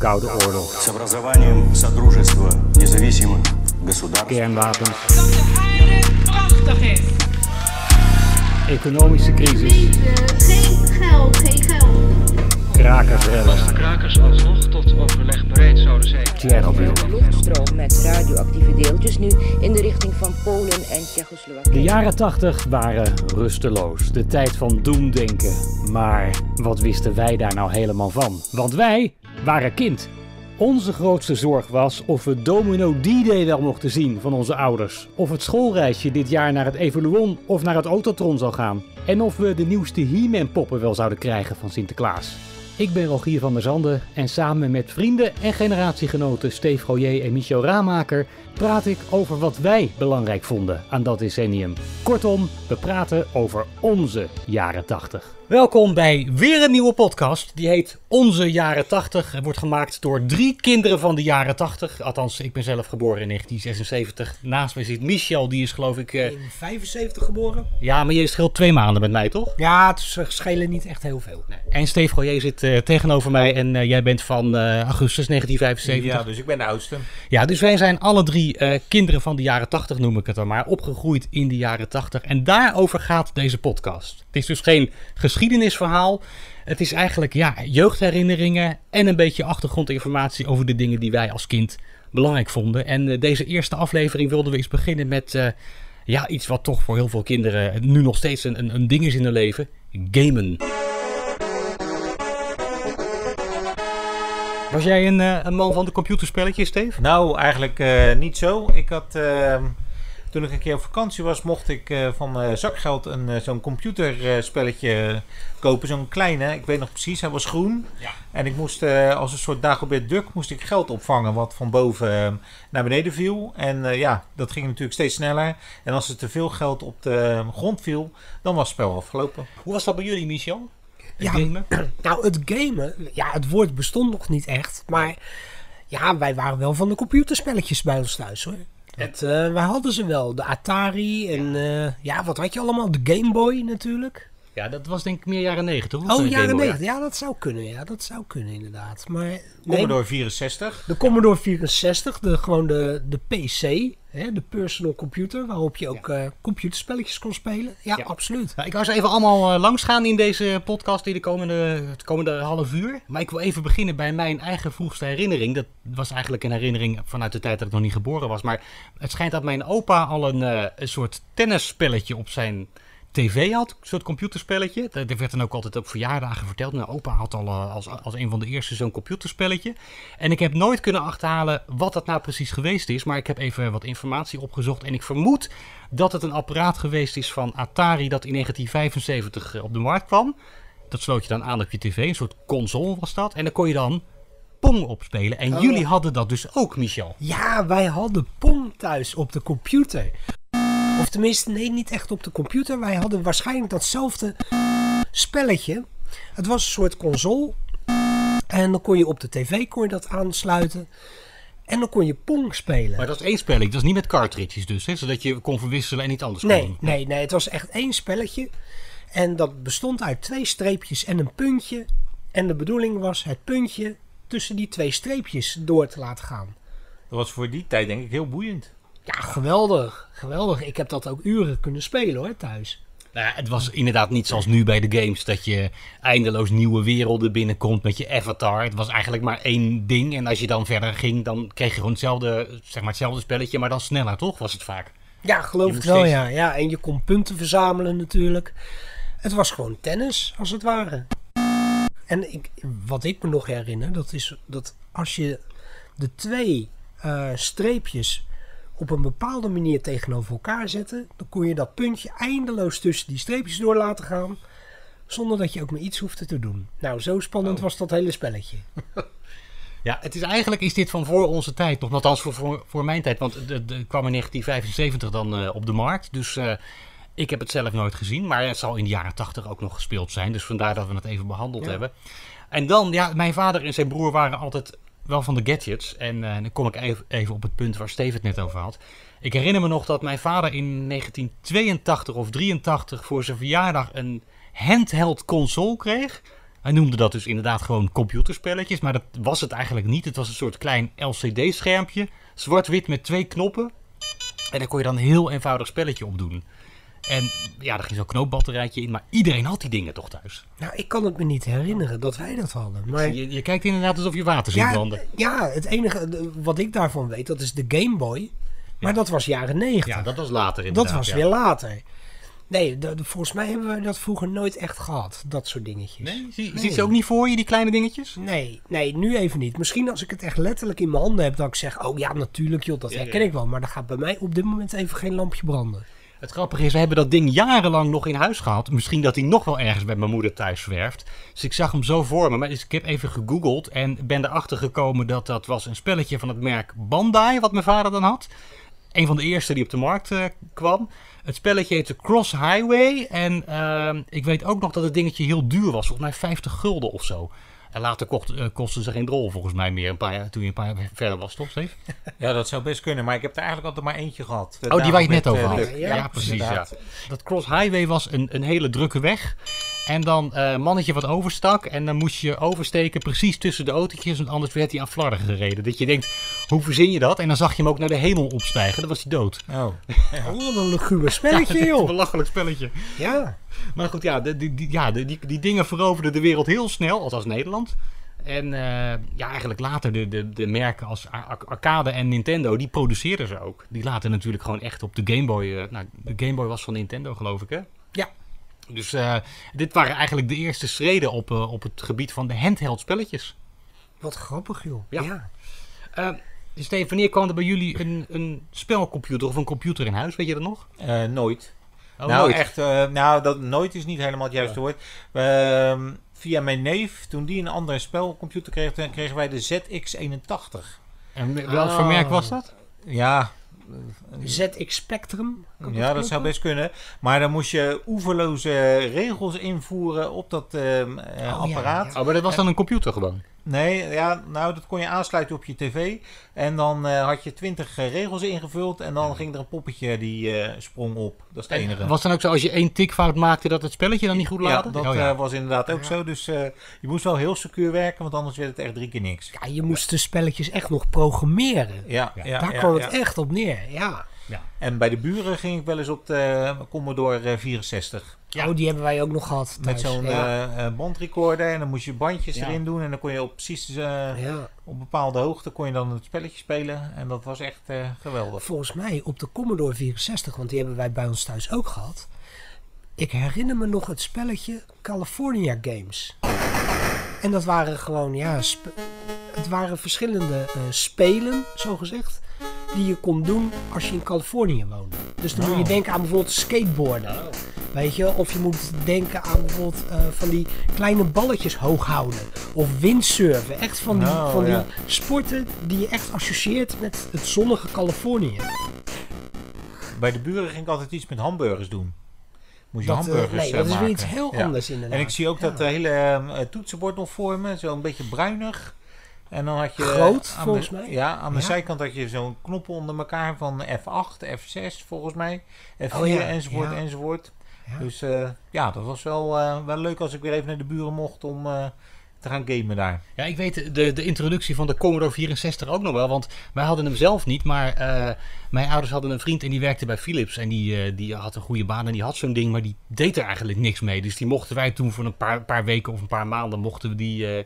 Koude Oorlog. Kernwapens. Dat de aarde prachtig. Economische crisis. Geen geld, geen geld. Krakersrellen. De krakers alsnog tot overleg bereid zouden zijn. Een Luchtstroom met radioactieve deeltjes nu in de richting van Polen en Tsjechoslowakie. De jaren 80 waren rusteloos. De tijd van doemdenken. Maar wat wisten wij daar nou helemaal van? Want wij waren kind. Onze grootste zorg was of we Domino D-Day wel mochten zien van onze ouders. Of het schoolreisje dit jaar naar het Evoluon of naar het Autotron zou gaan. En of we de nieuwste He-Man poppen wel zouden krijgen van Sinterklaas. Ik ben Rogier van der Zanden en samen met vrienden en generatiegenoten Steve Goyer en Michel Raamaker praat ik over wat wij belangrijk vonden aan dat decennium. Kortom, we praten over onze jaren 80. Welkom bij weer een nieuwe podcast. Die heet Onze Jaren 80 en wordt gemaakt door drie kinderen van de jaren 80. Althans, ik ben zelf geboren in 1976. Naast mij zit Michel, die is geloof ik... eh, In 75 geboren. ja, maar je scheelt twee maanden met mij, toch? Ja, het is- schelen niet echt heel veel. En Steve Goyer zit eh, tegenover mij en eh, jij bent van eh, augustus 1975. Ja, dus ik ben de oudste. Ja, dus wij zijn alle drie eh, kinderen van de jaren 80, noem ik het dan maar, opgegroeid in de jaren 80. En daarover gaat deze podcast. Het is dus geen geschiedenisverhaal. Het is eigenlijk ja, jeugdherinneringen en een beetje achtergrondinformatie over de dingen die wij als kind belangrijk vonden. En eh, deze eerste aflevering wilden we eens beginnen met eh, ja, iets wat toch voor heel veel kinderen nu nog steeds een, een, ding is in hun leven: gamen. Was jij een, eh, een man van de computerspelletjes, Steve? Nou, eigenlijk eh, niet zo. Ik had, ehm, toen ik een keer op vakantie was, mocht ik eh, van mijn zakgeld een, eh, zo'n computerspelletje kopen. Zo'n kleine, ik weet nog precies, hij was groen. Ja. En ik moest eh, als een soort Dagobert Duck moest ik geld opvangen wat van boven eh, naar beneden viel. En eh, ja, dat ging natuurlijk steeds sneller. En als er te veel geld op de grond viel, dan was het spel afgelopen. Hoe was dat bij jullie, Michel? Het Ja, gamen? Nou, het gamen, ja, het woord bestond nog niet echt. Maar ja, wij waren wel van de computerspelletjes bij ons thuis hoor. Eh, wij hadden ze wel. De Atari en eh, ja, wat had je allemaal? De Game Boy natuurlijk. Ja, dat was denk ik meer jaren 90. Oh, jaren 90. Ja, dat zou kunnen. Ja, dat zou kunnen inderdaad. Maar nee, Commodore 64. de Commodore 64, de, gewoon de, de PC, hè, de personal computer, waarop je ook eh, computerspelletjes kon spelen. Ja, Ja. absoluut. Ik wou ze even allemaal uh, langsgaan in deze podcast die de komende, het komende half uur. Maar ik wil even beginnen bij mijn eigen vroegste herinnering. Dat was eigenlijk een herinnering vanuit de tijd dat ik nog niet geboren was. Maar het schijnt dat mijn opa al een, eh, een soort tennisspelletje op zijn tv had. Een soort computerspelletje. Dat werd dan ook altijd op verjaardagen verteld. Mijn opa had al eh, als, als een van de eerste zo'n computerspelletje. En ik heb nooit kunnen achterhalen wat dat nou precies geweest is. Maar ik heb even wat informatie opgezocht. En ik vermoed dat het een apparaat geweest is van Atari dat in 1975 eh, op de markt kwam. Dat sloot je dan aan op je tv. Een soort console was dat. En dan kon je dan Pong opspelen. En Oh. jullie hadden dat dus ook, Michel. Ja, wij hadden Pong thuis op de computer. Of tenminste, nee, niet echt op de computer. Wij hadden waarschijnlijk datzelfde spelletje. Het was een soort console. En dan kon je op de tv kon je dat aansluiten. En dan kon je Pong spelen. Maar dat is één spelletje. Dat is niet met cartridges dus. Hè? Zodat je kon verwisselen en niet anders kon Nee, doen. nee, nee. Het was echt één spelletje. En dat bestond uit twee streepjes en een puntje. En de bedoeling was het puntje tussen die twee streepjes door te laten gaan. Dat was voor die tijd denk ik heel boeiend. Ja, geweldig. Geweldig. Ik heb dat ook uren kunnen spelen hoor, thuis. Nou ja, het was inderdaad niet zoals nu bij de games. Dat je eindeloos nieuwe werelden binnenkomt met je avatar. Het was eigenlijk maar één ding. En als je dan verder ging, dan kreeg je gewoon hetzelfde, zeg maar hetzelfde spelletje. Maar dan sneller, toch? Was het vaak. Ja, geloof moest wel, steeds- ja. ja. En je kon punten verzamelen natuurlijk. Het was gewoon tennis, als het ware. En ik, wat ik me nog herinner, dat is dat als je de twee eh, streepjes op een bepaalde manier tegenover elkaar zette, dan kon je dat puntje eindeloos tussen die streepjes door laten gaan, zonder dat je ook maar iets hoefde te doen. Nou, zo spannend Oh. was dat hele spelletje. Ja, het is eigenlijk is dit van voor onze tijd. Nog althans voor, voor, voor mijn tijd. Want het kwam in 1975 dan eh, op de markt. Dus eh, ik heb het zelf nooit gezien. Maar het zal in de jaren 80 ook nog gespeeld zijn. Dus vandaar dat we het even behandeld Ja. hebben. En dan, ja, mijn vader en zijn broer waren altijd wel van de gadgets. En eh, dan kom ik even, even op het punt waar Steve het net over had. Ik herinner me nog dat mijn vader in 1982 of 83 voor zijn verjaardag een handheld console kreeg. Wij noemden dat dus inderdaad gewoon computerspelletjes, maar dat was het eigenlijk niet. Het was een soort klein LCD-schermpje, zwart-wit met twee knoppen. En daar kon je dan een heel eenvoudig spelletje op doen. En ja, er ging zo'n knoopbatterijtje in, maar iedereen had die dingen toch thuis. Nou, ik kan het me niet herinneren dat wij dat hadden. Maar Je, je kijkt inderdaad alsof je water ziet ja, branden. ja, het enige wat ik daarvan weet, dat is de Game Boy. Maar dat was jaren 90. Ja, dat was later inderdaad. dat was ja. weer later. Nee, volgens mij hebben we dat vroeger nooit echt gehad. Dat soort dingetjes. Nee? Zie, Nee. Ziet ze ook niet voor je, die kleine dingetjes? Nee, nee, nu even niet. Misschien als ik het echt letterlijk in mijn handen heb, dat ik zeg: Oh ja, natuurlijk, joh, dat herken ik wel. Maar dan gaat bij mij op dit moment even geen lampje branden. Het grappige is, we hebben dat ding jarenlang nog in huis gehad. Misschien dat hij nog wel ergens bij mijn moeder thuis zwerft. Dus ik zag hem zo voor me. Maar ik heb even gegoogeld en ben erachter gekomen dat dat was een spelletje van het merk Bandai, wat mijn vader dan had. Een van de eerste die op de markt eh, kwam. Het spelletje heette Cross Highway. En ehm, ik weet ook nog dat het dingetje heel duur was. Volgens mij 50 gulden of zo. En later kocht, eh, kostte ze geen drol volgens mij meer. Een paar jaar, toen je een paar jaar verder was, toch Steve? Ja, dat zou best kunnen, maar ik heb er eigenlijk altijd maar eentje gehad. Oh, die waar je het net over eh, had. Duck. Ja, precies. Ja. Dat Cross Highway was een, een hele drukke weg. En dan eh, een mannetje wat overstak. En dan moest je oversteken precies tussen de autootjes. Want anders werd hij aan flarden gereden. Dat je denkt, hoe verzin je dat? En dan zag je hem ook naar de hemel opstijgen. Dan was hij dood. Oh. Oh, wat een luguber spelletje, Een joh. belachelijk spelletje. Ja. Maar goed, ja, de, die, die, ja die, die dingen veroverden de wereld heel snel. Althans Nederland. En eh, ja, eigenlijk later de, de, de merken als Ar- Ar- Arcade en Nintendo, die produceerden ze ook. Die laten natuurlijk gewoon echt op de Game Boy. eh, nou, de Game Boy was van Nintendo, geloof ik, hè? Ja. Dus eh, dit waren eigenlijk de eerste schreden op, eh, op het gebied van de handheld spelletjes. Wat grappig, joh. Ja. ja. Eh Steven, wanneer kwam er bij jullie een, een spelcomputer of een computer in huis? Weet je dat nog? Eh, nooit. Oh, nou, nooit. echt, eh, nou, dat nooit is niet helemaal het juiste woord. Ehm, via mijn neef, toen die een andere spelcomputer kreeg, dan kregen wij de ZX81. En welk Oh. voor merk was dat? Ja, ZX Spectrum. Ja, dat zou best kunnen. Maar dan moest je oeverloze regels invoeren op dat ehm, eh, ja, apparaat. ja. Oh, maar dat was dan een computer gewoon. Nee, ja, nou, dat kon je aansluiten op je tv. En dan eh, had je twintig eh, regels ingevuld. En dan ging er een poppetje die eh, sprong op. Dat is het enige. Was dan ook zo als je één tikfout maakte dat het spelletje dan niet goed ja, laadde? dat Oh, ja. eh, was inderdaad ook zo. Dus eh, je moest wel heel secuur werken, want anders werd het echt drie keer niks. Ja, je moest de spelletjes echt nog programmeren. Ja, ja. Daar ja, kwam ja. het echt op neer, ja. En bij de buren ging ik wel eens op de Commodore eh, 64. Ja. Oh, die hebben wij ook nog gehad Met zo'n ja. eh, eh, bandrecorder. En dan moest je bandjes Ja. erin doen. En dan kon je op precies eh, ja. op bepaalde hoogte kon je dan het spelletje spelen. En dat was echt eh, geweldig. Volgens mij op de Commodore 64, want die hebben wij bij ons thuis ook gehad. Ik herinner me nog het spelletje California Games. En dat waren gewoon, ja, het waren verschillende eh, spelen, zo gezegd, die je kon doen als je in Californië woonde. Dus dan moet je Oh. denken aan bijvoorbeeld skateboarden. Weet je, of je moet denken aan bijvoorbeeld eh, van die kleine balletjes hoog houden. Of windsurfen. Echt van die, Oh, van die ja. sporten die je echt associeert met het zonnige Californië. Bij de buren ging ik altijd iets met hamburgers doen. Moest je Dat, eh, hamburgers nee, eh, dat is weer iets heel Ja. anders inderdaad. En ik zie ook Ja. dat eh, hele toetsenbord nog voor me. Zo'n beetje bruinig. En dan had je... Groot, aan volgens de- mij. Ja, aan de Ja. zijkant had je zo'n knoppen onder elkaar van F8, F6 volgens mij. F4 Oh ja, enzovoort ja. enzovoort. Ja. Dus eh, ja, dat was wel, eh, wel leuk als ik weer even naar de buren mocht om eh, te gaan gamen daar. Ja, ik weet de, de introductie van de Commodore 64 ook nog wel. Want wij hadden hem zelf niet, maar eh, mijn ouders hadden een vriend en die werkte bij Philips. En die, eh, die had een goede baan en die had zo'n ding, maar die deed er eigenlijk niks mee. Dus die mochten wij toen voor een paar, paar weken of een paar maanden mochten we die, eh,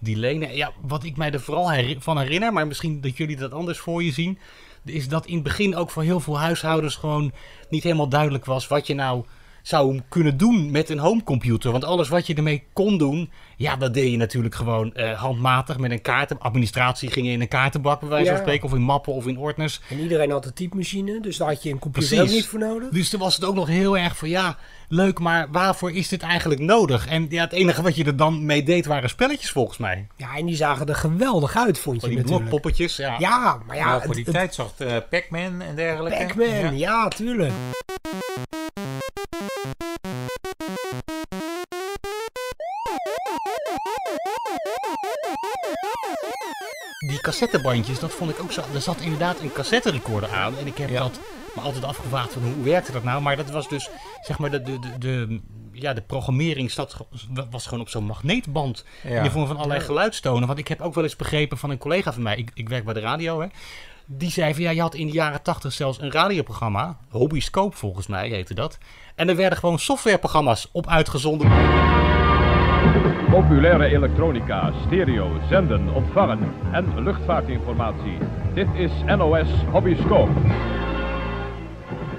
die lenen. Ja, wat ik mij er vooral van herinner, maar misschien dat jullie dat anders voor je zien... is dat in het begin ook voor heel veel huishoudens gewoon niet helemaal duidelijk was wat je nou zou kunnen doen met een homecomputer. Want alles wat je ermee kon doen, ja, dat deed je natuurlijk gewoon eh, handmatig met een kaart. Administratie ging in een kaartenbak, bij wijze van spreken, of in mappen of in ordners. En iedereen had een typemachine, dus daar had je een computer Precies. ook niet voor nodig. Dus toen was het ook nog heel erg van ja, leuk, maar waarvoor is dit eigenlijk nodig? En ja, het enige wat je er dan mee deed waren spelletjes volgens mij. Ja, en die zagen er geweldig uit, vond je Van die natuurlijk. blokpoppetjes, ja. Ja, maar ja, voor die het- tijd zag eh, Pac-Man en dergelijke. Pac-Man, ja. Ja. tuurlijk. Cassettebandjes, dat vond ik ook zo. Er zat inderdaad een cassette recorder aan. En ik heb Ja. dat me altijd afgevraagd van hoe werkte dat nou. Maar dat was dus, zeg maar, de, de, de, de, ja, de programmering zat, was gewoon op zo'n magneetband. Ja. In de vorm van allerlei geluidstonen. Want ik heb ook wel eens begrepen van een collega van mij. Ik, ik werk bij de radio, hè. Die zei van ja, je had in de jaren tachtig zelfs een radioprogramma. Hobbyscope volgens mij heette dat. En er werden gewoon softwareprogramma's op uitgezonden. Populaire elektronica, stereo, zenden, ontvangen en luchtvaartinformatie. Dit is NOS Hobbyscope.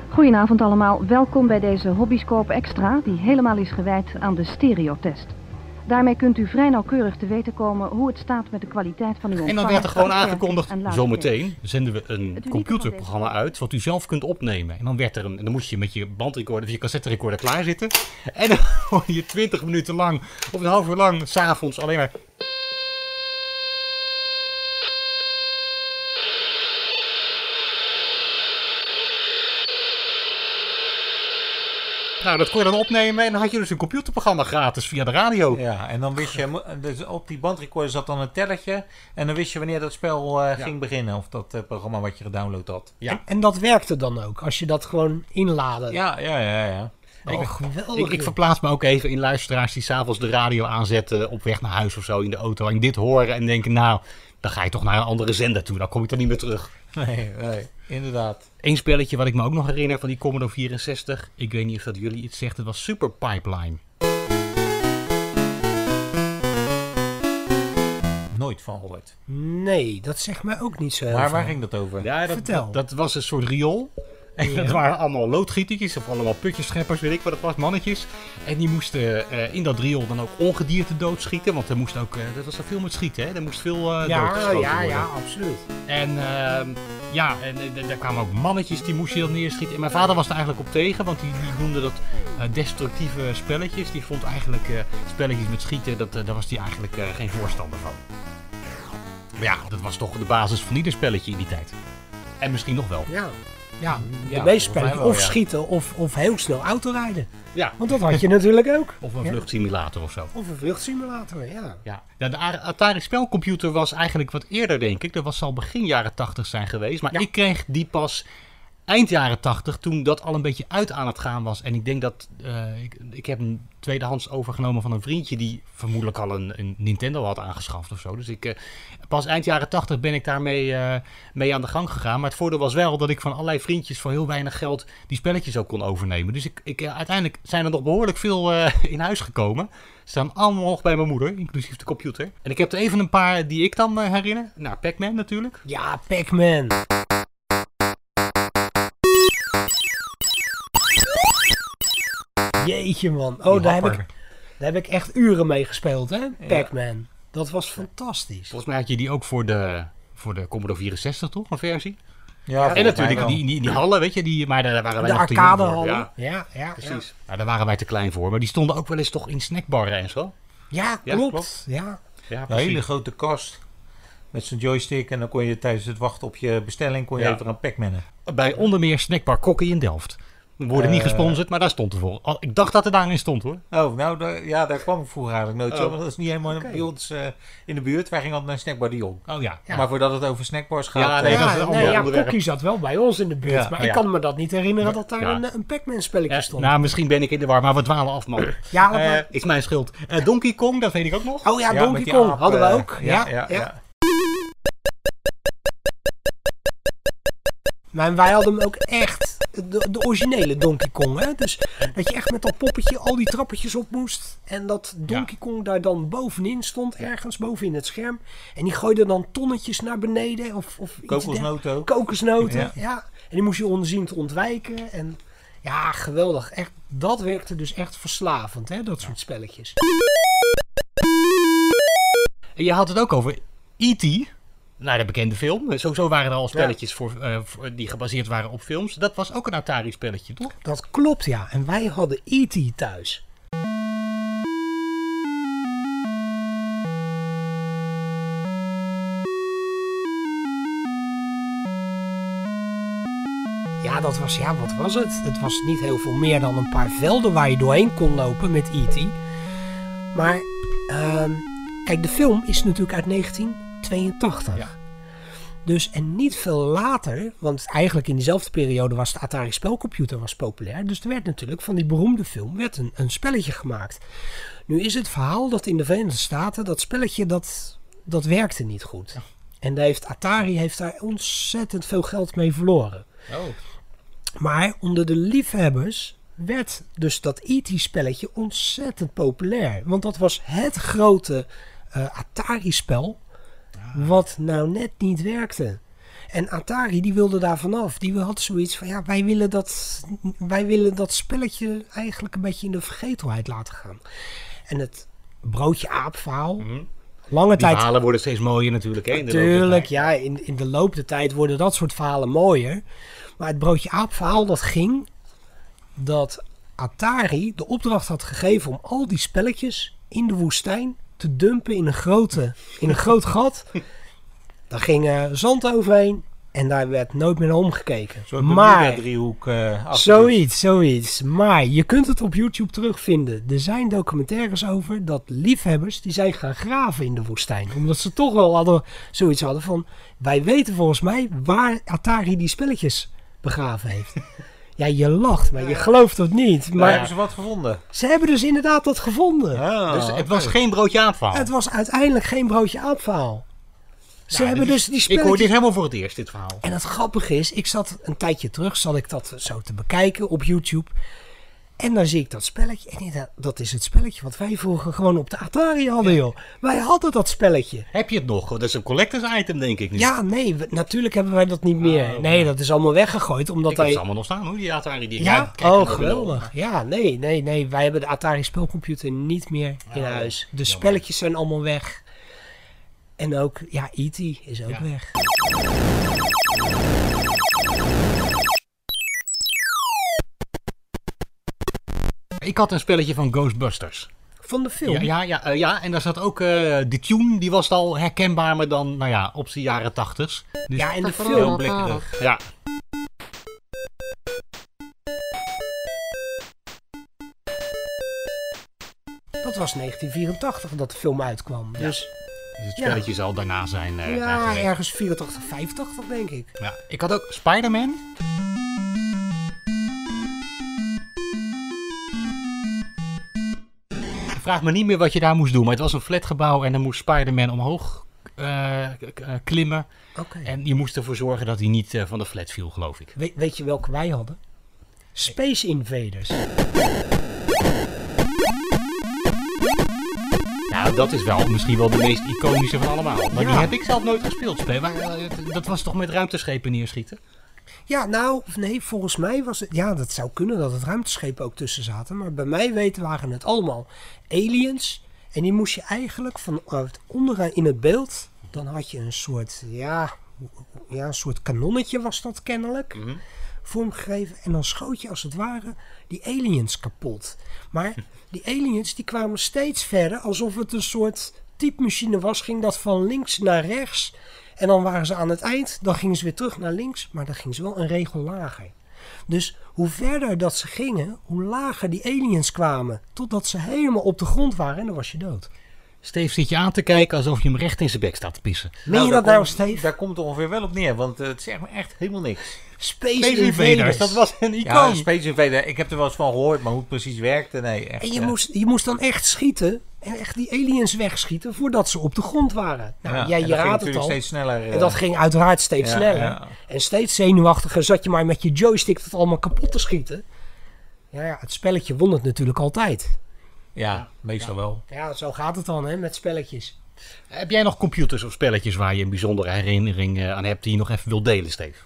Goedenavond allemaal, welkom bij deze Hobbyscope Extra die helemaal is gewijd aan de stereotest. Daarmee kunt u vrij nauwkeurig te weten komen hoe het staat met de kwaliteit van uw En ontvanger. dan werd er gewoon aangekondigd, en zometeen zenden we een computerprogramma uit wat u zelf kunt opnemen. En dan werd er een, en dan moest je met je bandrecorder of je cassette recorder klaarzitten. En dan hoor je 20 minuten lang of een half uur lang s'avonds alleen maar. Nou, dat kon je dan opnemen en dan had je dus een computerprogramma gratis via de radio. Ja, en dan wist je, dus op die bandrecorder zat dan een telletje. En dan wist je wanneer dat spel eh, ging beginnen. Of dat eh, programma wat je gedownload had. Ja. En, en dat werkte dan ook, als je dat gewoon inladen. Ja, ja, ja, ja. Oh, geweldig. Ik, ik verplaats me ook even in luisteraars die s'avonds de radio aanzetten op weg naar huis of zo in de auto. En dit horen en denken, nou, dan ga je toch naar een andere zender toe. Dan kom ik dan niet meer terug. Nee, nee, inderdaad. Eén spelletje wat ik me ook nog herinner van die Commodore 64. Ik weet niet of dat jullie iets zegt. Het was Super Pipeline. Nooit van gehoord. Nee, dat zegt mij ook niet zo heel Maar waar ging dat over? Ja, dat, Vertel. Dat, dat was een soort riool. En dat waren allemaal loodgietertjes of allemaal putjescheppers, weet ik wat het was, mannetjes. En die moesten eh, in dat riool dan ook ongedierte doodschieten. Want er moest ook, eh dat was er veel met schieten, hè? Er moest veel eh Ja, ja, ja, absoluut. En ehm, ja, en daar kwamen ook mannetjes die moest je dan neerschieten. En mijn vader was er eigenlijk op tegen, want die, die noemde dat destructieve spelletjes. Die vond eigenlijk spelletjes met schieten, dat, daar was hij eigenlijk geen voorstander van. Maar ja, dat was toch de basis van ieder spelletje in die tijd. En misschien nog wel. Ja. Ja, Ja, wel, Of ja. schieten of, of heel snel autorijden. Ja. Want dat had je natuurlijk ook. Of een vluchtsimulator of zo. Of een vluchtsimulator, ja. Ja. ja, de Atari spelcomputer was eigenlijk wat eerder, denk ik. Dat was al begin jaren 80 zijn geweest. Maar ik kreeg die pas eind jaren 80, toen dat al een beetje uit aan het gaan was. En ik denk dat eh, ik, ik heb hem tweedehands overgenomen van een vriendje die vermoedelijk al een, een Nintendo had aangeschaft of zo. Dus ik, eh, pas eind jaren 80 ben ik daarmee eh, mee aan de gang gegaan. Maar het voordeel was wel dat ik van allerlei vriendjes voor heel weinig geld die spelletjes ook kon overnemen. Dus ik, ik, uiteindelijk zijn er nog behoorlijk veel in huis gekomen. Ze staan allemaal nog bij mijn moeder, inclusief de computer. En ik heb er even een paar die ik dan herinner. Nou, Pac-Man natuurlijk. Ja, Pac-Man. Jeetje man. Oh, Die daar heb, ik, daar heb ik echt uren mee gespeeld, hè? Pac-Man. Dat was fantastisch. Volgens mij had je die ook voor de, voor de Commodore 64 toch, een versie? Ja, en natuurlijk die, die, die hallen, weet je, die, maar daar waren wij De nog te jong voor. arcadehallen. Ja, Ja, ja, precies. Ja, daar waren wij te klein voor. Maar die stonden ook wel eens toch in snackbarren en zo. Ja, Ja, klopt. klopt. Ja. Ja, Een hele grote kast. Met zo'n joystick. En dan kon je tijdens het wachten op je bestelling kon je Ja. even aan Pac-Mannen. Bij onder meer snackbar Kokkie in Delft. We worden niet Eh. gesponsord, maar daar stond er voor. Ik dacht dat er daarin stond hoor. Oh, nou, daar, ja, daar kwam ik vroeger eigenlijk nooit zo. Oh. Want dat is niet helemaal bij ons eh, in de buurt. Wij gingen altijd naar Snackbar Dion. Oh ja. Ja. Maar voordat het over snackbars gaat... Ja, nee, eh, Ja, nee, ja. Kokkie zat wel bij ons in de buurt. Ja, maar ja. ik kan me dat niet herinneren dat daar Ja. een, een Pac-Man spelletje Ja, stond. nou, misschien ben ik in de war, maar we dwalen af, man. ja, is mijn schuld. Eh, Donkey Kong, dat weet ik ook nog. oh ja, ja, Donkey Kong aap, hadden we ook. Ja, ja, Maar wij hadden hem ook echt, de, de originele Donkey Kong. Hè? Dus dat je echt met dat poppetje al die trappetjes op moest. En dat Donkey Kong daar dan bovenin stond, ergens bovenin het scherm. En die gooide dan tonnetjes naar beneden. Of, of iets Kokosnoten der- Kokosnoten, ja. Ja. En die moest je onzien te ontwijken. En ja, geweldig. Echt, dat werkte dus echt verslavend, hè? dat soort spelletjes. Je had het ook over E.T., nou, de bekende film. Sowieso waren er al spelletjes voor, eh, voor- die gebaseerd waren op films. Dat was ook een Atari-spelletje, toch? Dat klopt, ja. En wij hadden E.T. thuis. Ja, dat was, ja, wat was het? Het was niet heel veel meer dan een paar velden waar je doorheen kon lopen met E.T. Maar, ehm, kijk, de film is natuurlijk uit 1982. Ja. Dus en niet veel later, want eigenlijk in diezelfde periode was de Atari spelcomputer was populair. Dus er werd natuurlijk van die beroemde film werd een, een spelletje gemaakt. Nu is het verhaal dat in de Verenigde Staten dat spelletje dat, dat werkte niet goed. En daar heeft Atari heeft daar ontzettend veel geld mee verloren. Oh. Maar onder de liefhebbers werd dus dat E.T. spelletje ontzettend populair. Want dat was het grote eh, Atari-spel wat nou net niet werkte. En Atari die wilde daar vanaf. Die had zoiets van ja, wij willen dat, wij willen dat spelletje eigenlijk een beetje in de vergetelheid laten gaan. En het broodje aap verhaal. Lange Die tijd. verhalen worden steeds mooier natuurlijk. Hè, Natuurlijk, ja, in, in de loop der tijd worden dat soort verhalen mooier. Maar het broodje aap verhaal dat ging dat Atari de opdracht had gegeven om al die spelletjes in de woestijn te dumpen in een, grote, in een groot gat. Daar ging eh, zand overheen en daar werd nooit meer naar omgekeken. Zo'n maar driehoek. Uh, Zoiets, zoiets. Maar je kunt het op YouTube terugvinden. Er zijn documentaires over dat liefhebbers die zijn gaan graven in de woestijn. Omdat ze toch wel hadden, zoiets hadden van... Wij weten volgens mij waar Atari die spelletjes begraven heeft. Ja, je lacht, maar je gelooft het niet. Maar hebben ze wat gevonden? ze hebben dus inderdaad dat gevonden. Ah, Dus het was geen broodje aapverhaal. Het was uiteindelijk geen broodje aapverhaal. Ze Nou, hebben dus is- die Ik hoor dit helemaal voor het eerst, dit verhaal. En het grappige is, ik zat een tijdje terug, zat ik dat zo te bekijken op YouTube. En dan zie ik dat spelletje. En dacht, dat is het spelletje wat wij vroeger gewoon op de Atari hadden, joh. Wij hadden dat spelletje. Heb je het nog? Dat is een collectors item, denk ik nu. Ja, nee, we- natuurlijk hebben wij dat niet meer. Nee, dat is allemaal weggegooid. Omdat ik hij... ze allemaal nog staan hoor, die Atari die Ja, oh geweldig. Ja, nee, nee, nee. Wij hebben de Atari spelcomputer niet meer in huis. De spelletjes zijn allemaal weg. En ook, ja, E.T. is ook Ja. weg. Ik had een spelletje van Ghostbusters. Van de film. Ja, ja, ja, eh, ja, en daar zat ook eh de tune, die was al herkenbaar, maar dan, nou ja, op zijn jaren tachtig. Dus Ja, en de film. blikkerig. Ja. Dat was 1984 dat de film uitkwam. Dus Dus het Ja. spelletje zal daarna zijn. eh, ja, ergens 84, 85 denk ik. Ja. Ik had ook Spider-Man. Vraag me niet meer wat je daar moest doen, maar het was een flatgebouw en dan moest Spider-Man omhoog eh, eh, klimmen. En je moest ervoor zorgen dat hij niet eh, van de flat viel, geloof ik. We- weet je welke wij hadden? Space Invaders. Nou, dat is wel misschien wel de meest iconische van allemaal. Maar die heb ik zelf nooit gespeeld. Speel. Maar, dat was toch met ruimteschepen neerschieten? Ja, nou, nee, volgens mij was het... Ja, dat zou kunnen dat het ruimteschepen ook tussen zaten. Maar bij mij weten waren het allemaal aliens. En die moest je eigenlijk vanuit onderaan in het beeld... Dan had je een soort, ja, ja, een soort kanonnetje was dat kennelijk. Vormgegeven. En dan schoot je als het ware die aliens kapot. Maar die aliens die kwamen steeds verder. Alsof het een soort typemachine was. Ging dat van links naar rechts. En dan waren ze aan het eind. Dan gingen ze weer terug naar links. Maar dan gingen ze wel een regel lager. Dus hoe verder dat ze gingen, hoe lager die aliens kwamen. Totdat ze helemaal op de grond waren en dan was je dood. Steve zit je aan te kijken alsof je hem recht in zijn bek staat te pissen. Meen je daar dat nou, Steve? Daar komt het ongeveer wel op neer, want eh, het zegt me echt helemaal niks. Space, Space Invaders. Invaders, dat was een icoon. Ja, Space Invader, ik heb er wel eens van gehoord, maar hoe het precies werkte, nee. Echt, En je eh, moest, je moest dan echt schieten. En echt die aliens wegschieten voordat ze op de grond waren. Nou, ja, jij je dat ging raadt het natuurlijk al. steeds sneller. eh, En dat ging uiteraard steeds ja, sneller. ja. En steeds zenuwachtiger zat je maar met je joystick het allemaal kapot te schieten. Ja, ja, het spelletje won het natuurlijk altijd. Ja, meestal wel. Ja, zo gaat het dan hè, met spelletjes. Heb jij nog computers of spelletjes waar je een bijzondere herinnering eh, aan hebt die je nog even wilt delen, Steve?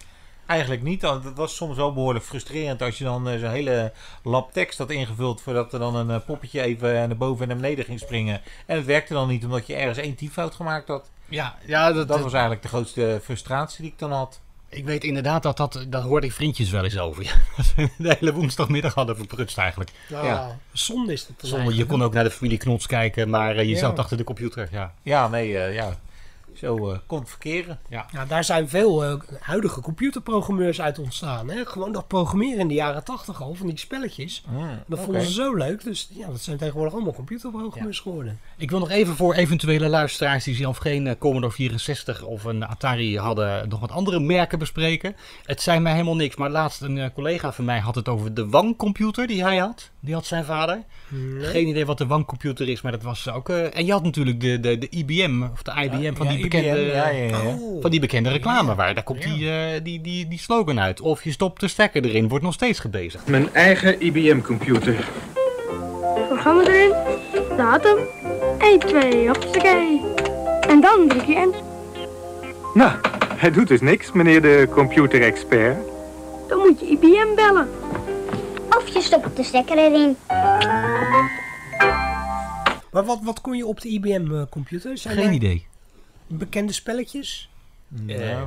Eigenlijk niet, het was soms wel behoorlijk frustrerend als je dan eh, zo'n hele lab tekst had ingevuld voordat er dan een eh, poppetje even naar boven en naar beneden ging springen. En het werkte dan niet omdat je ergens één typfout gemaakt had. Ja, ja dat, Dat was eigenlijk de grootste frustratie die ik dan had. Ik weet inderdaad dat dat, dat hoorde ik vriendjes wel eens over. Ja, dat ze de hele woensdagmiddag hadden verprutst eigenlijk. Ja. zonde is dat dan Zonder, je kon ook naar de familie Knots kijken, maar eh, je Ja. zat achter de computer. Ja. Ja, nee, eh, ja. Zo eh, kon verkeren. Ja. Ja, daar zijn veel eh, huidige computerprogrammeurs uit ontstaan. Hè? Gewoon dat programmeren in de jaren tachtig al, van die spelletjes. Dat vonden ze zo leuk. Dus ja, dat zijn tegenwoordig allemaal computerprogrammeurs geworden. Ik wil nog even voor eventuele luisteraars die zelf geen eh, Commodore 64 of een Atari hadden, nog wat andere merken bespreken. Het zijn mij helemaal niks, maar laatst een eh, collega van mij had het over de Wang-computer die hij had. Die had zijn vader. Geen idee wat de Wang-computer is, maar dat was ook... eh, en je had natuurlijk de, de, de IBM, of de IBM, van ja, die bekende... ja, ja, ja. Oh. Van die bekende reclame waar. Daar komt die, eh, die, die, die slogan uit. Of je stopt de stekker erin, wordt nog steeds gebezigd. Mijn eigen IBM-computer. Programma erin, datum, 1, 2, hoppakee. En dan druk je enter. Nou, hij doet dus niks, meneer de computerexpert. Dan moet je IBM bellen. Of je stopt de stekker erin. Maar wat, wat kon je op de IBM-computer? Zijn Geen er idee. Bekende spelletjes? Eh,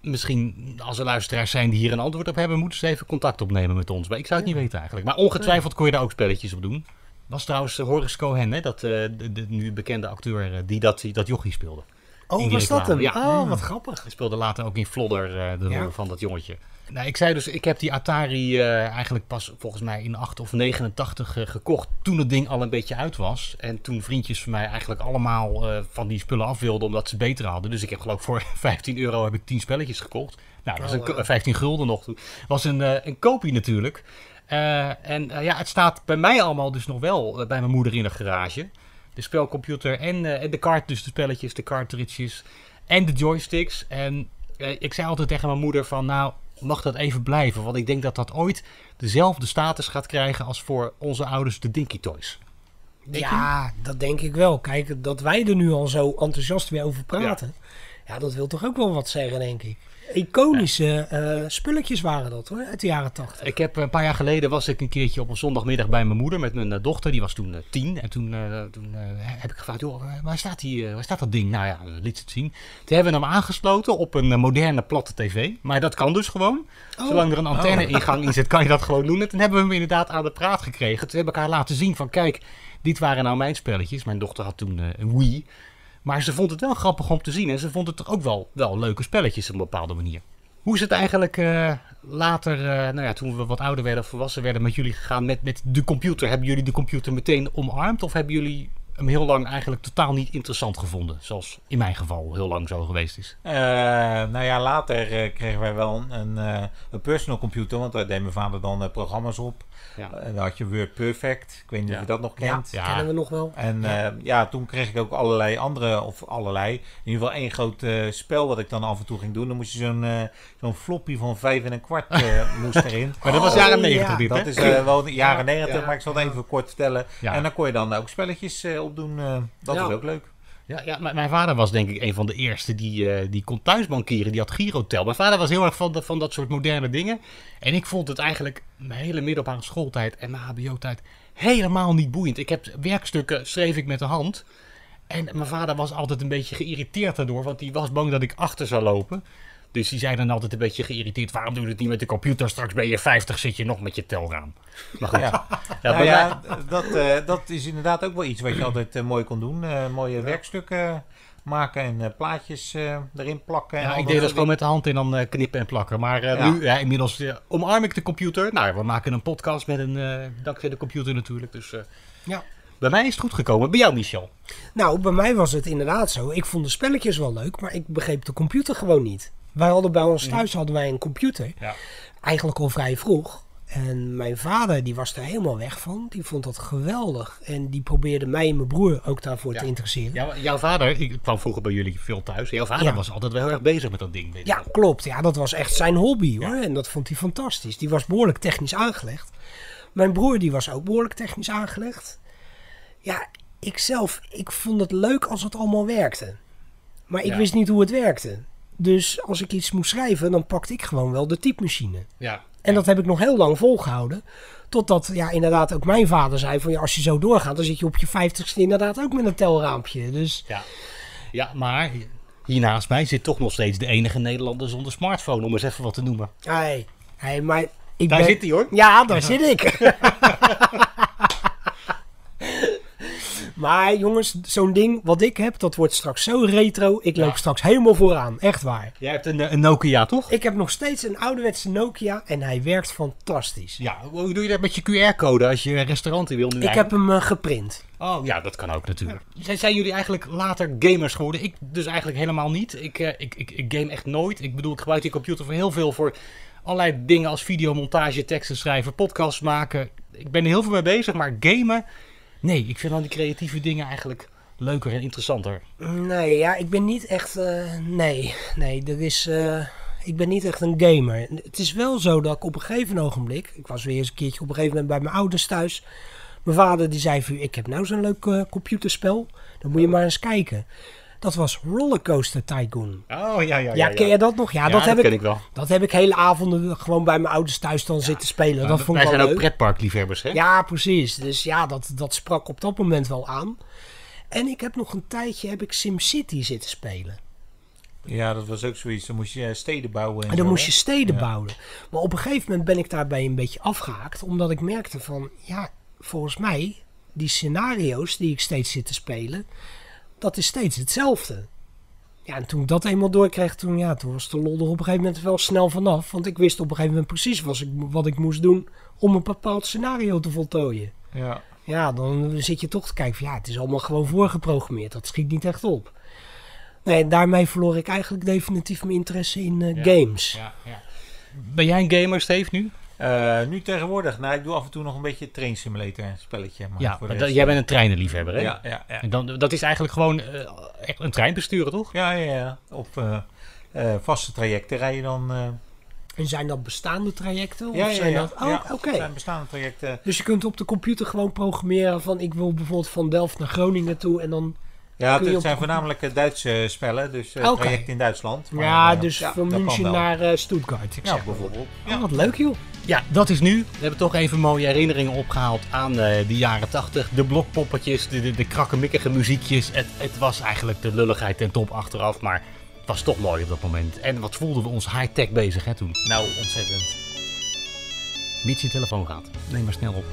misschien als er luisteraars zijn die hier een antwoord op hebben, moeten ze even contact opnemen met ons. Maar ik zou het niet weten eigenlijk. Maar ongetwijfeld kon je daar ook spelletjes op doen. Was trouwens eh, Horace Cohen, hè, dat, eh, de, de nu bekende acteur, die dat, die dat jochie speelde. Oh, was dat hem? Ja. Oh, wat grappig. Hij speelde later ook in Flodder eh, de Ja. rol van dat jongetje. Nou, ik zei dus, ik heb die Atari eh, eigenlijk pas volgens mij in 8 of 89 eh, gekocht. Toen het ding al een beetje uit was. En toen vriendjes van mij eigenlijk allemaal eh, van die spullen af wilden omdat ze beter hadden. Dus ik heb geloof ik voor 15 euro heb ik 10 spelletjes gekocht. Nou, dat was Oh, een, wow. 15 gulden nog. toen. was een, een kopie natuurlijk. En ja, het staat bij mij allemaal dus nog wel bij mijn moeder in de garage. De spelcomputer en, en de kaart, dus de spelletjes, de cartridges en de joysticks. En ik zei altijd tegen mijn moeder van, nou, mag dat even blijven? Want ik denk dat dat ooit dezelfde status gaat krijgen als voor onze ouders de Dinky Toys. Denk ja, dat denk ik wel. Kijk, dat wij er nu al zo enthousiast weer over praten. Ja, dat wil toch ook wel wat zeggen, denk ik. Iconische eh, spulletjes waren dat hoor, uit de jaren tachtig. Ik heb een paar jaar geleden was ik een keertje op een zondagmiddag bij mijn moeder met mijn eh, dochter. Die was toen eh, tien. En toen, toen heb ik gevraagd, joh, waar, staat die, waar staat dat ding? Nou ja, liet ze het zien. Toen hebben we hem aangesloten op een moderne platte tv. Maar dat kan dus gewoon. Oh. Zolang er een antenne-ingang in zit, kan je dat gewoon doen. En toen hebben we hem inderdaad aan de praat gekregen. Toen heb ik haar laten zien van, kijk, dit waren nou mijn spelletjes. Mijn dochter had toen een Wii. Maar ze vond het wel grappig om te zien. En ze vond het toch ook wel, wel leuke spelletjes op een bepaalde manier. Hoe is het eigenlijk eh, later, eh, nou ja, toen we wat ouder werden, volwassen werden, met jullie gegaan met, met de computer? Hebben jullie de computer meteen omarmd? Of hebben jullie hem heel lang eigenlijk totaal niet interessant gevonden? Zoals in mijn geval heel lang zo geweest is. Eh, nou ja, later eh, kregen wij wel een, eh, een personal computer, want daar deed mijn vader dan programma's op. Ja. Eh, dan had je Word Perfect, ik weet niet Ja. of je dat nog Ja, kent. kennen we nog wel. En Ja. ja. ja, toen kreeg ik ook allerlei andere, of allerlei, in ieder geval één groot eh, spel wat ik dan af en toe ging doen. Dan moest je zo'n eh, zo'n floppy van vijf en een kwart moest erin. Maar dat was jaren 90 dit, Dat hè? is eh, wel de jaren Ja, 90, ja, maar ik zal het even kort vertellen. Ja. En dan kon je dan ook spelletjes eh, opdoen. eh, dat Ja. was ook leuk. Ja, ja mijn, vader was denk ik een van de eerste die, eh, die kon thuisbankieren. Die had Girotel. Mijn vader was heel erg van, de- van dat soort moderne dingen. En ik vond het eigenlijk mijn hele middelbare schooltijd en mijn hbo-tijd helemaal niet boeiend. Ik heb werkstukken, schreef ik met de hand. En mijn vader was altijd een beetje geïrriteerd daardoor. Want die was bang dat ik achter zou lopen. Dus die zei dan altijd een beetje geïrriteerd. Waarom doe je het niet met de computer? Straks ben je 50, zit je nog met je telraam. Maar goed. Ja, Ja, Nou dat, eh, dat is inderdaad ook wel iets wat je altijd eh, mooi kon doen. Eh, mooie werkstukken maken en eh, plaatjes eh, erin plakken. en Ja, ik deed dat gewoon met de hand en dan eh, knippen en plakken. Maar eh, Ja. nu, ja, inmiddels eh, omarm ik de computer. Nou, we maken een podcast met een, eh, dankzij de computer natuurlijk. Dus eh, Ja. bij mij is het goed gekomen. Bij jou, Michel? Nou, bij mij was het inderdaad zo. Ik vond de spelletjes wel leuk, maar ik begreep de computer gewoon niet. Wij hadden bij ons thuis hadden wij een computer. Ja. Eigenlijk al vrij vroeg. En mijn vader die was er helemaal weg van. Die vond dat geweldig. En die probeerde mij en mijn broer ook daarvoor te interesseren. Ja, jouw vader, ik kwam vroeger bij jullie veel thuis. Jouw vader Ja. was altijd wel heel erg bezig met dat ding. Ja, klopt. Ja, dat was echt zijn hobby hoor. En dat vond hij fantastisch. Die was behoorlijk technisch aangelegd. Mijn broer die was ook behoorlijk technisch aangelegd. Ja, ik zelf, ik vond het leuk als het allemaal werkte. Maar ik wist niet hoe het werkte. Dus als ik iets moest schrijven, dan pakte ik gewoon wel de typemachine. Ja. En dat heb ik nog heel lang volgehouden. Totdat ja, inderdaad ook mijn vader zei van ja, als je zo doorgaat, dan zit je op je vijftigste inderdaad ook met een telraampje. Dus Ja. ja, maar hier naast mij zit toch nog steeds de enige Nederlander zonder smartphone. Om eens even wat te noemen. hey, hey, maar ik Daar ben- zit hij hoor. Ja, daar zit ik. Maar jongens, zo'n ding wat ik heb, dat wordt straks zo retro. Ik loop straks helemaal vooraan. Echt waar. Jij hebt een, een Nokia, toch? Ik heb nog steeds een ouderwetse Nokia en hij werkt fantastisch. Ja, hoe doe je dat met je QR-code als je restauranten wil nu? Ik heb hem eh, geprint. Oh ja, dat kan ook natuurlijk. Zijn, zijn jullie eigenlijk later gamers geworden? Ik dus eigenlijk helemaal niet. Ik, eh, ik, ik, ik game echt nooit. Ik bedoel, ik gebruik die computer voor heel veel voor allerlei dingen als videomontage, teksten schrijven, podcasts maken. Ik ben er heel veel mee bezig, maar gamen... Nee, ik vind dan die creatieve dingen eigenlijk leuker en interessanter. Nee, ja, ik ben niet echt. eh, nee, nee, er is. eh, ik ben niet echt een gamer. Het is wel zo dat ik op een gegeven ogenblik. Ik was weer eens een keertje op een gegeven moment bij mijn ouders thuis. Mijn vader die zei: Ik heb nou zo'n leuk eh, computerspel. Dan moet je maar eens kijken. Dat was Rollercoaster Tycoon. Oh ja, ja, Ja, ken je dat nog? Ja, Ja, dat, heb dat ik, ken ik wel. Dat heb ik hele avonden gewoon bij mijn ouders thuis dan zitten spelen. dat vond ik Wij wel zijn ook leuk. pretparkliefhebbers, hè? Ja, precies. Dus ja, dat, dat sprak op dat moment wel aan. En ik heb nog een tijdje heb ik SimCity zitten spelen. Ja, dat was ook zoiets. Dan moest je eh, steden bouwen. En, En dan zo, moest je steden Ja. bouwen. Maar op een gegeven moment ben ik daarbij een beetje afgehaakt. Omdat ik merkte van, ja, volgens mij, die scenario's die ik steeds zit te spelen, dat is steeds hetzelfde. Ja, en toen ik dat eenmaal doorkreeg, toen, ja, toen was de lol er op een gegeven moment wel snel vanaf. Want ik wist op een gegeven moment precies wat ik, wat ik moest doen om een bepaald scenario te voltooien. Ja. Ja, dan zit je toch te kijken van ja, het is allemaal gewoon voorgeprogrammeerd. Dat schiet niet echt op. Nee, daarmee verloor ik eigenlijk definitief mijn interesse in eh, games. Ja, ja. Ben jij een gamer, Steve, nu? Eh, nu tegenwoordig, nou, ik doe af en toe nog een beetje train simulator spelletje. Maar Ja, voor de maar rest, dat- jij bent een treinenliefhebber, hè? Ja, ja, ja. En dan, dat is eigenlijk gewoon eh, echt een trein besturen, toch? Ja, ja, ja. Op eh, eh, vaste trajecten rij je dan. eh, En zijn dat bestaande trajecten? Of ja, ja, zijn ja. dat... Oh, Ja, oké. het zijn bestaande trajecten. Dus je kunt op de computer gewoon programmeren van ik wil bijvoorbeeld van Delft naar Groningen toe en dan... Ja, het op zijn voornamelijk eh, Duitse spellen, dus eh Oké. trajecten in Duitsland. Maar, ja, eh, dus ja, van München naar eh, Stuttgart. Ik Ja, zeg maar. bijvoorbeeld. Oh, wat leuk joh. Ja, dat is nu. We hebben toch even mooie herinneringen opgehaald aan eh de jaren 80. De blokpoppetjes, de, de, de krakkemikkige muziekjes. Het, het was eigenlijk de lulligheid ten top achteraf, maar het was toch mooi op dat moment. En wat voelden we ons high-tech bezig hè, toen. Nou, ontzettend. Miets je telefoon gaat. Neem maar snel op.